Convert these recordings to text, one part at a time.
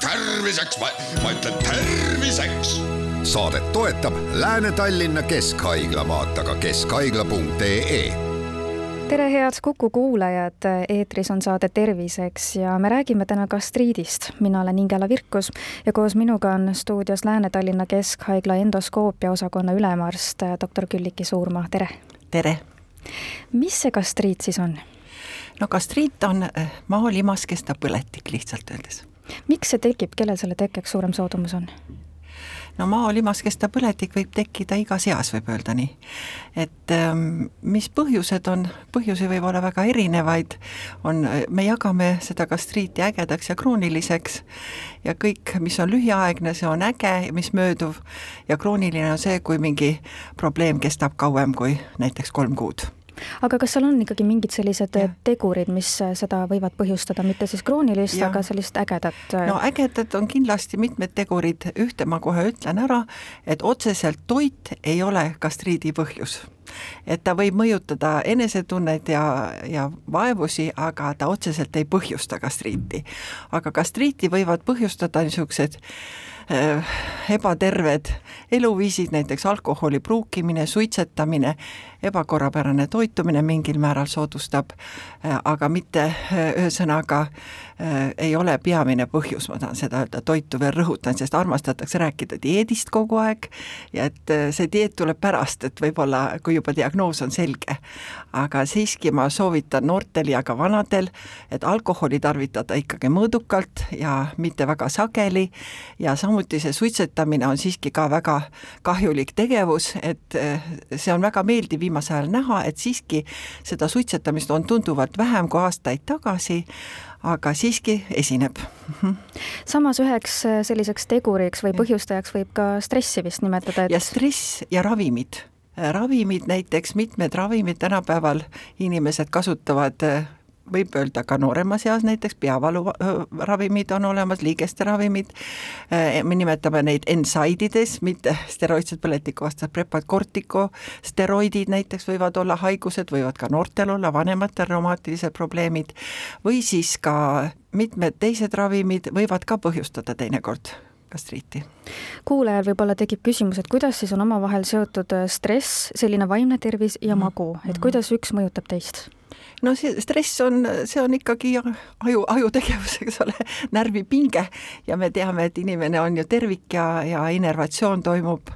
terviseks, ma ütlen terviseks. saadet toetab Lääne-Tallinna Keskhaigla, vaata ka keskhaigla.ee tere, head Kuku kuulajad, eetris on saade Terviseks ja me räägime täna gastriidist. mina olen Ingela Virkus ja koos minuga on stuudios Lääne-Tallinna Keskhaigla endoskoopia osakonna ülemarst doktor Külliki Suurmaa, tere! tere! mis see gastriit siis on? No gastriit on eh, maolimas kestav põletik lihtsalt öeldes. miks see tekib, kellel selle tekkeks suurem soodumus on? no maolimas kestav põletik võib tekkida igas eas, võib öelda nii. et ähm, mis põhjused on, põhjusi võib olla väga erinevaid, on, me jagame seda gastriiti ägedaks ja krooniliseks ja kõik, mis on lühiaegne, see on äge, mis mööduv ja krooniline on see, kui mingi probleem kestab kauem kui näiteks kolm kuud aga kas seal on ikkagi mingid sellised ja. tegurid, mis seda võivad põhjustada, mitte siis kroonilist, aga sellist ägedat? Äh, no ägedad on kindlasti mitmed tegurid, ühte ma kohe ütlen ära, et otseselt toit ei ole gastriidi põhjus et ta võib mõjutada enesetunnet ja, ja vaevusi, aga ta otseselt ei põhjusta gastriiti. aga gastriiti võivad põhjustada niisugused Äh, ebaterved eluviisid, näiteks alkoholi pruukimine, suitsetamine, ebakorrapärane toitumine mingil määral soodustab, äh, aga mitte äh, ühesõnaga ei ole peamine põhjus, ma tahan seda öelda, toitu veel rõhutan, sest armastatakse rääkida dieedist kogu aeg ja et see dieet tuleb pärast, et võib-olla kui juba diagnoos on selge. aga siiski ma soovitan noortel ja ka vanadel, et alkoholi tarvitada ikkagi mõõdukalt ja mitte väga sageli ja samuti samuti see suitsetamine on siiski ka väga kahjulik tegevus, et eh, see on väga meeldiv viimasel ajal näha, et siiski seda suitsetamist on tunduvalt vähem kui aastaid tagasi, aga siiski esineb. Mhm. samas üheks eh, selliseks teguriks või põhjustajaks võib ka stressi vist nimetada, et ja stress ja ravimid ravimid, näiteks mitmed ravimid tänapäeval inimesed kasutavad eh, võib öelda ka nooremas eas näiteks peavaluravimid on olemas, liigeste ravimid, äh, me nimetame neid NSAIDides, mitte steroidsed põletikuvastased prepad, kortikosteroidid näiteks võivad olla haigused, võivad ka noortel olla, vanematel reumaatilised probleemid, või siis ka mitmed teised ravimid võivad ka põhjustada teinekord gastriiti. kuulajal võib-olla tekib küsimus, et kuidas siis on omavahel seotud stress, selline vaimne tervis ja mhm. magu, et mhm. kuidas üks mõjutab teist? No see stress on, see on ikkagi aju, ajutegevus, eks ole, närvipinge. Ja me teame, et inimene on ju tervik ja, ja inervatsioon toimub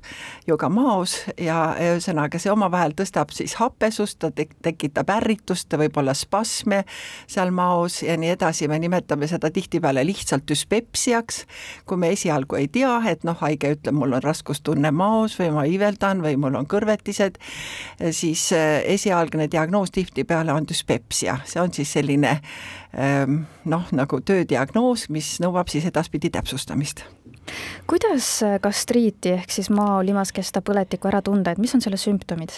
ju ka maos. Ja ühesõnaga see omavahel tõstab siis hapesust, ta tek-, tekitab ärritust, ta võib olla spasme seal maos ja nii edasi, me nimetame seda tihtipeale lihtsalt düspepsiaks, kui me esialgu ei tea, et noh, haige ütleb, mul on raskustunne maos või ma iiveldan või mul on kõrvetised, siis eh, esialgne diagnoos tihtipeale on düspepsia düspepsia, see on siis selline ähm, noh, nagu töödiagnoos, mis nõuab siis edaspidi täpsustamist. Kuidas gastriiti ehk siis mao limaskesta põletikku ära tunda, et mis on selle sümptomid?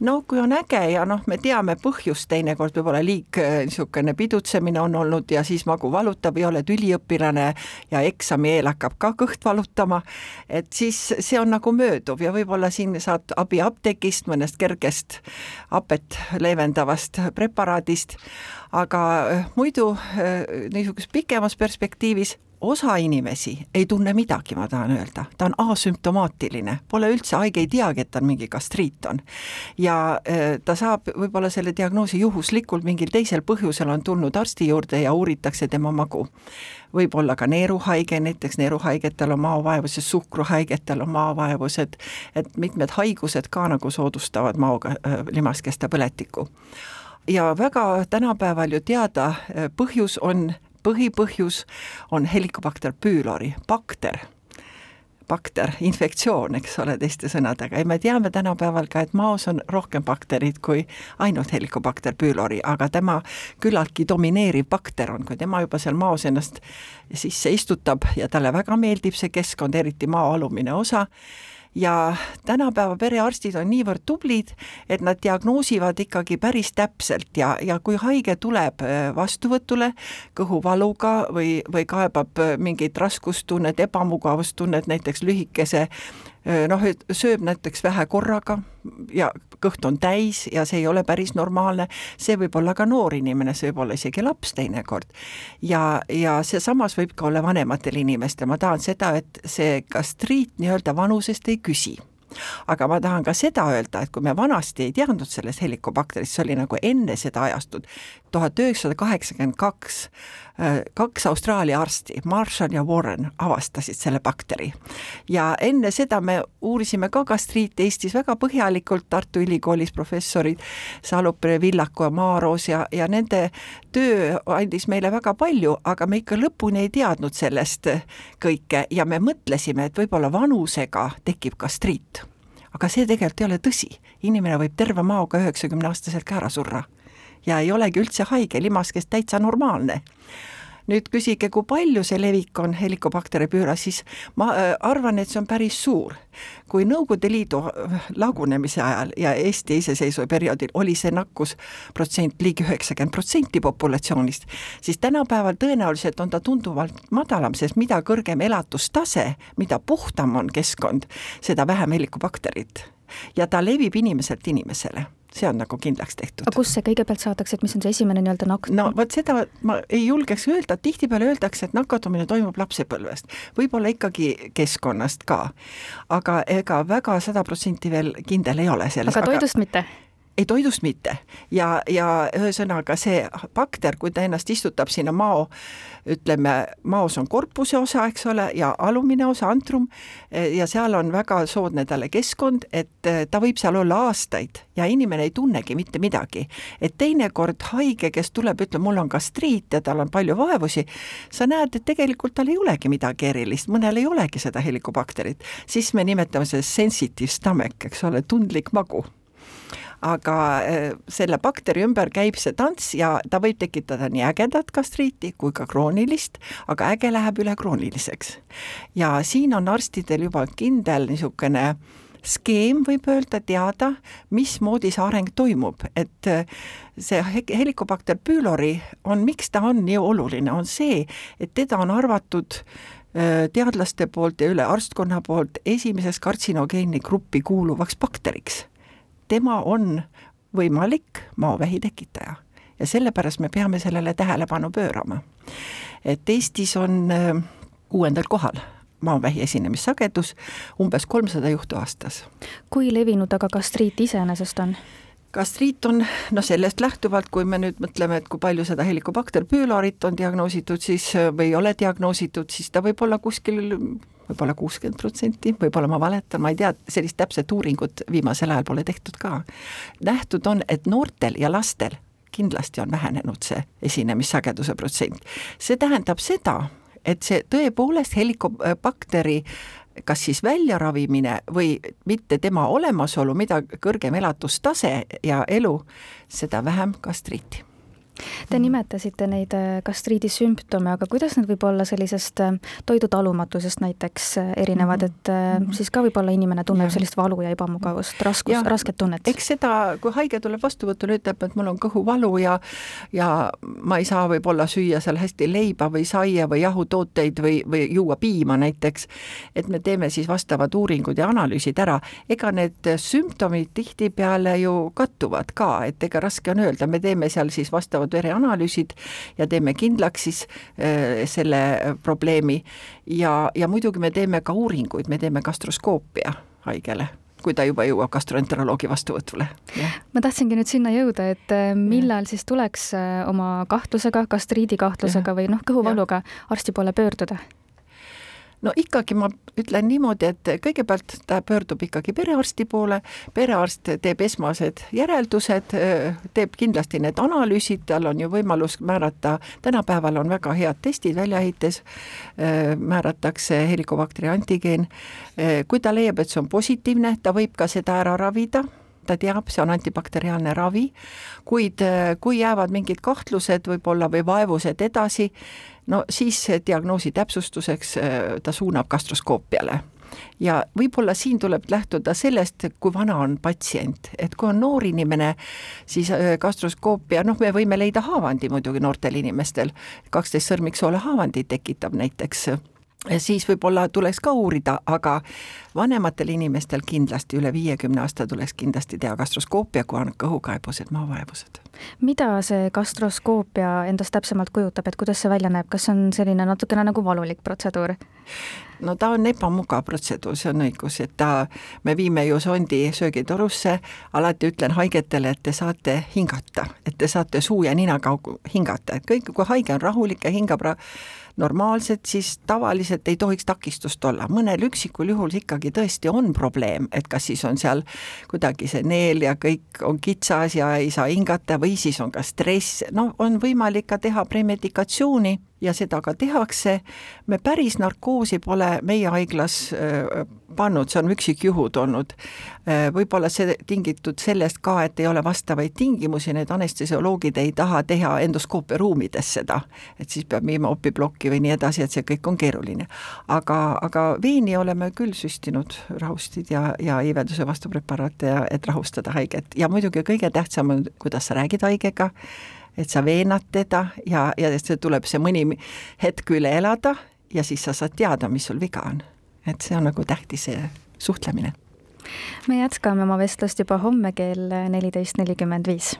No kui on äge ja noh, me teame põhjust, teinekord võib-olla liig äh, niisugune pidutsemine on olnud ja siis magu valutab või oled üliõpilane ja eksami eel hakkab ka kõht valutama, et siis see on nagu mööduv ja võib-olla siin saad abi apteegist, mõnest kergest hapet leevendavast preparaadist, aga äh, muidu äh, niisuguses pikemas perspektiivis osa inimesi ei tunne midagi, ma tahan öelda, ta on asümptomaatiline, pole üldse haige, ei teagi, et tal mingi gastriit on. ja äh, ta saab võib-olla selle diagnoosi juhuslikult mingil teisel põhjusel on tulnud arsti juurde ja uuritakse tema magu. võib olla ka neeruhaige, näiteks neeruhaigetel on maovaevused, suhkruhaigetel on maovaevused, et mitmed haigused ka nagu soodustavad maoga äh, limaskesta põletikku ja väga tänapäeval ju teada äh, põhjus on põhipõhjus on Helicobacter pylori, bakter. Bakter, infektsioon, eks ole, teiste sõnadega. Ja me teame tänapäeval ka, et maos on rohkem bakterid kui ainult Helicobacter pylori, aga tema küllaltki domineeriv bakter on, kui tema juba seal maos ennast sisse istutab ja talle väga meeldib see keskkond, eriti maa alumine osa, ja tänapäeva perearstid on niivõrd tublid, et nad diagnoosivad ikkagi päris täpselt ja, ja kui haige tuleb äh, vastuvõtule kõhuvaluga või, või kaebab äh, mingit raskustunnet, ebamugavustunnet näiteks lühikese noh, et sööb näiteks vähe korraga ja kõht on täis ja see ei ole päris normaalne, see võib olla ka noor inimene, see võib olla isegi laps teinekord. ja, ja see samas võib ka olla vanematel inimestel, ma tahan seda, et see gastriit nii-öelda vanusest ei küsi. Aga ma tahan ka seda öelda, et kui me vanasti ei teadnud sellest helikobakterist, see oli nagu enne seda ajastut, tuhat üheksasada kaheksakümmend kaks, kaks Austraalia arsti, Marshall ja Warren, avastasid selle bakteri. ja enne seda me uurisime ka gastriiti Eestis väga põhjalikult, Tartu Ülikoolis professorid Salupere, Villaku ja Maaroos ja, ja nende töö andis meile väga palju, aga me ikka lõpuni ei teadnud sellest kõike ja me mõtlesime, et võib-olla vanusega tekib gastriit. Aga see tegelikult ei ole tõsi, inimene võib terve maoga üheksakümne aastaselt ka ära surra ja ei olegi üldse haige, limaskest täitsa normaalne. Nüüd küsige, kui palju see levik on helikobakteri püüras, siis ma äh, arvan, et see on päris suur. kui Nõukogude Liidu äh, lagunemise ajal ja Eesti iseseisva perioodil oli see nakkusprotsent ligi üheksakümmend protsenti populatsioonist, siis tänapäeval tõenäoliselt on ta tunduvalt madalam, sest mida kõrgem elatustase, mida puhtam on keskkond, seda vähem helikobakterit. Ja ta levib inimeselt inimesele see on nagu kindlaks tehtud. aga kust see kõigepealt saadakse, et mis on see esimene nii-öelda nakt-? no vot seda ma ei julgeks öelda, tihtipeale öeldakse, et nakatumine toimub lapsepõlvest, võib-olla ikkagi keskkonnast ka. aga ega väga sada protsenti veel kindel ei ole selles. aga toidust aga... mitte? Ei, toidust mitte. Ja, ja ühesõnaga see bakter, kui ta ennast istutab sinna mao, ütleme, maos on korpuse osa, eks ole, ja alumine osa, antrum, ja seal on väga soodne talle keskkond, et ta võib seal olla aastaid ja inimene ei tunnegi mitte midagi. et teinekord haige, kes tuleb, ütleb, mul on gastriit ja tal on palju vaevusi, sa näed, et tegelikult tal ei olegi midagi erilist, mõnel ei olegi seda helikobakterit, siis me nimetame seda sensitive stomach, eks ole, tundlik magu aga äh, selle bakteri ümber käib see tants ja ta võib tekitada nii ägedat gastriiti kui ka kroonilist, aga äge läheb üle krooniliseks. ja siin on arstidel juba kindel niisugune skeem, võib öelda, teada, mismoodi see areng toimub, et äh, see helikobakter pülori on, miks ta on nii oluline, on see, et teda on arvatud äh, teadlaste poolt ja üle arstkonna poolt esimeseks kartsinogeeni gruppi kuuluvaks bakteriks tema on võimalik maovähi tekitaja ja sellepärast me peame sellele tähelepanu pöörama. et Eestis on äh, kuuendal kohal maovähi esinemissagedus, umbes kolmsada juhtu aastas. kui levinud aga gastriit iseenesest on? gastriit on, noh sellest lähtuvalt, kui me nüüd mõtleme, et kui palju seda helikobakter püülorit on diagnoositud, siis või ei ole diagnoositud, siis ta võib olla kuskil võib-olla kuuskümmend protsenti, võib-olla ma valetan, ma ei tea, sellist täpset uuringut viimasel ajal pole tehtud ka. nähtud on, et noortel ja lastel kindlasti on vähenenud see esinemissageduse protsent. see tähendab seda, et see tõepoolest helikobakteri kas siis väljaravimine või mitte tema olemasolu, mida kõrgem elatustase ja elu, seda vähem gastriiti Te nimetasite neid äh, gastriidi sümptome, aga kuidas need võib olla sellisest äh, toidutalumatusest näiteks äh, erinevad, mhm. et -hmm. siis ka võib-olla inimene tunneb ja. sellist valu ja ebamugavust, raskus, rasket tunnet? eks seda, kui haige tuleb vastuvõtule, ütleb, et mul on kõhuvalu ja ja ma ei saa võib-olla süüa seal hästi leiba või saia või jahutooteid või, või juua piima näiteks, et me teeme siis vastavad uuringud ja analüüsid ära, ega need sümptomid tihtipeale ju kattuvad ka, et ega raske on öelda, me teeme seal siis vastavad teevad vereanalüüsid ja teeme kindlaks siis äh, selle probleemi ja, ja muidugi me teeme ka uuringuid, me teeme gastroskoopia haigele kui ta juba jõuab gastroenteroloogi vastuvõtule. ma tahtsingi nüüd sinna jõuda, et äh, millal ja. siis tuleks äh, oma kahtlusega, gastriidi kahtlusega ja. või noh, kõhuvaluga arsti poole pöörduda? No ikkagi ma ütlen niimoodi, et kõigepealt ta pöördub ikkagi perearsti poole, perearst teeb esmased järeldused, teeb kindlasti need analüüsid, tal on ju võimalus määrata, tänapäeval on väga head testid väljaehites, määratakse helikobakteri antigeen, kui ta leiab, et see on positiivne, ta võib ka seda ära ravida ta teab, see on antibakteriaalne ravi, kuid kui jäävad mingid kahtlused võib-olla või vaevused edasi, no siis diagnoosi täpsustuseks äh, ta suunab gastroskoopiale. Ja võib-olla siin tuleb lähtuda sellest, kui vana on patsient, et kui on noor inimene, siis äh, gastroskoopia, noh, me võime leida haavandi muidugi noortel inimestel, kaksteist sõrmiksoole haavandi tekitab näiteks siis võib-olla tuleks ka uurida, aga vanematel inimestel kindlasti üle viiekümne aasta tuleks kindlasti teha gastroskoopia, kui on kõhukaebused, maavaevused. mida see gastroskoopia endast täpsemalt kujutab, et kuidas see välja näeb, kas see on selline natukene nagu valulik protseduur? no ta on ebamugav protseduur, see on õigus, et ta, me viime ju sondi söögitorusse, alati ütlen haigetele, et te saate hingata, et te saate suu ja nina kaugu hingata, et kõik, kui haige on rahulik ja hingab ra normaalselt, siis tavaliselt ei tohiks takistust olla, mõnel üksikul juhul ikkagi tõesti on probleem, et kas siis on seal kuidagi see neel ja kõik on kitsas ja ei saa hingata või siis on ka stress, noh, on võimalik ka teha premedikatsiooni ja seda ka tehakse. me päris narkoosi pole meie haiglas pannud, see on üksikjuhud olnud. Võib-olla see tingitud sellest ka, et ei ole vastavaid tingimusi, need anestesioloogid ei taha teha endoskoopia ruumides seda, et siis peab viima opiplokki või nii edasi, et see kõik on keeruline. aga, aga veeni oleme küll süstinud rahustid ja, ja iivelduse vastu preparaate ja et rahustada haiget ja muidugi kõige tähtsam on, kuidas sa räägid haigega et sa veenad teda ja, ja see tuleb see mõni hetk üle elada ja siis sa saad teada, mis sul viga on. et see on nagu tähtis, see suhtlemine. me jätkame oma vestlust juba homme kell neliteist nelikümmend viis.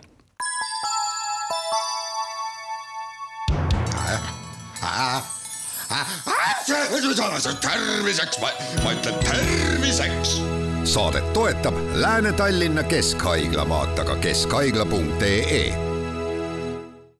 terviseks, ma ütlen terviseks. saadet toetab Lääne-Tallinna Keskhaigla, vaata ka keskhaigla.ee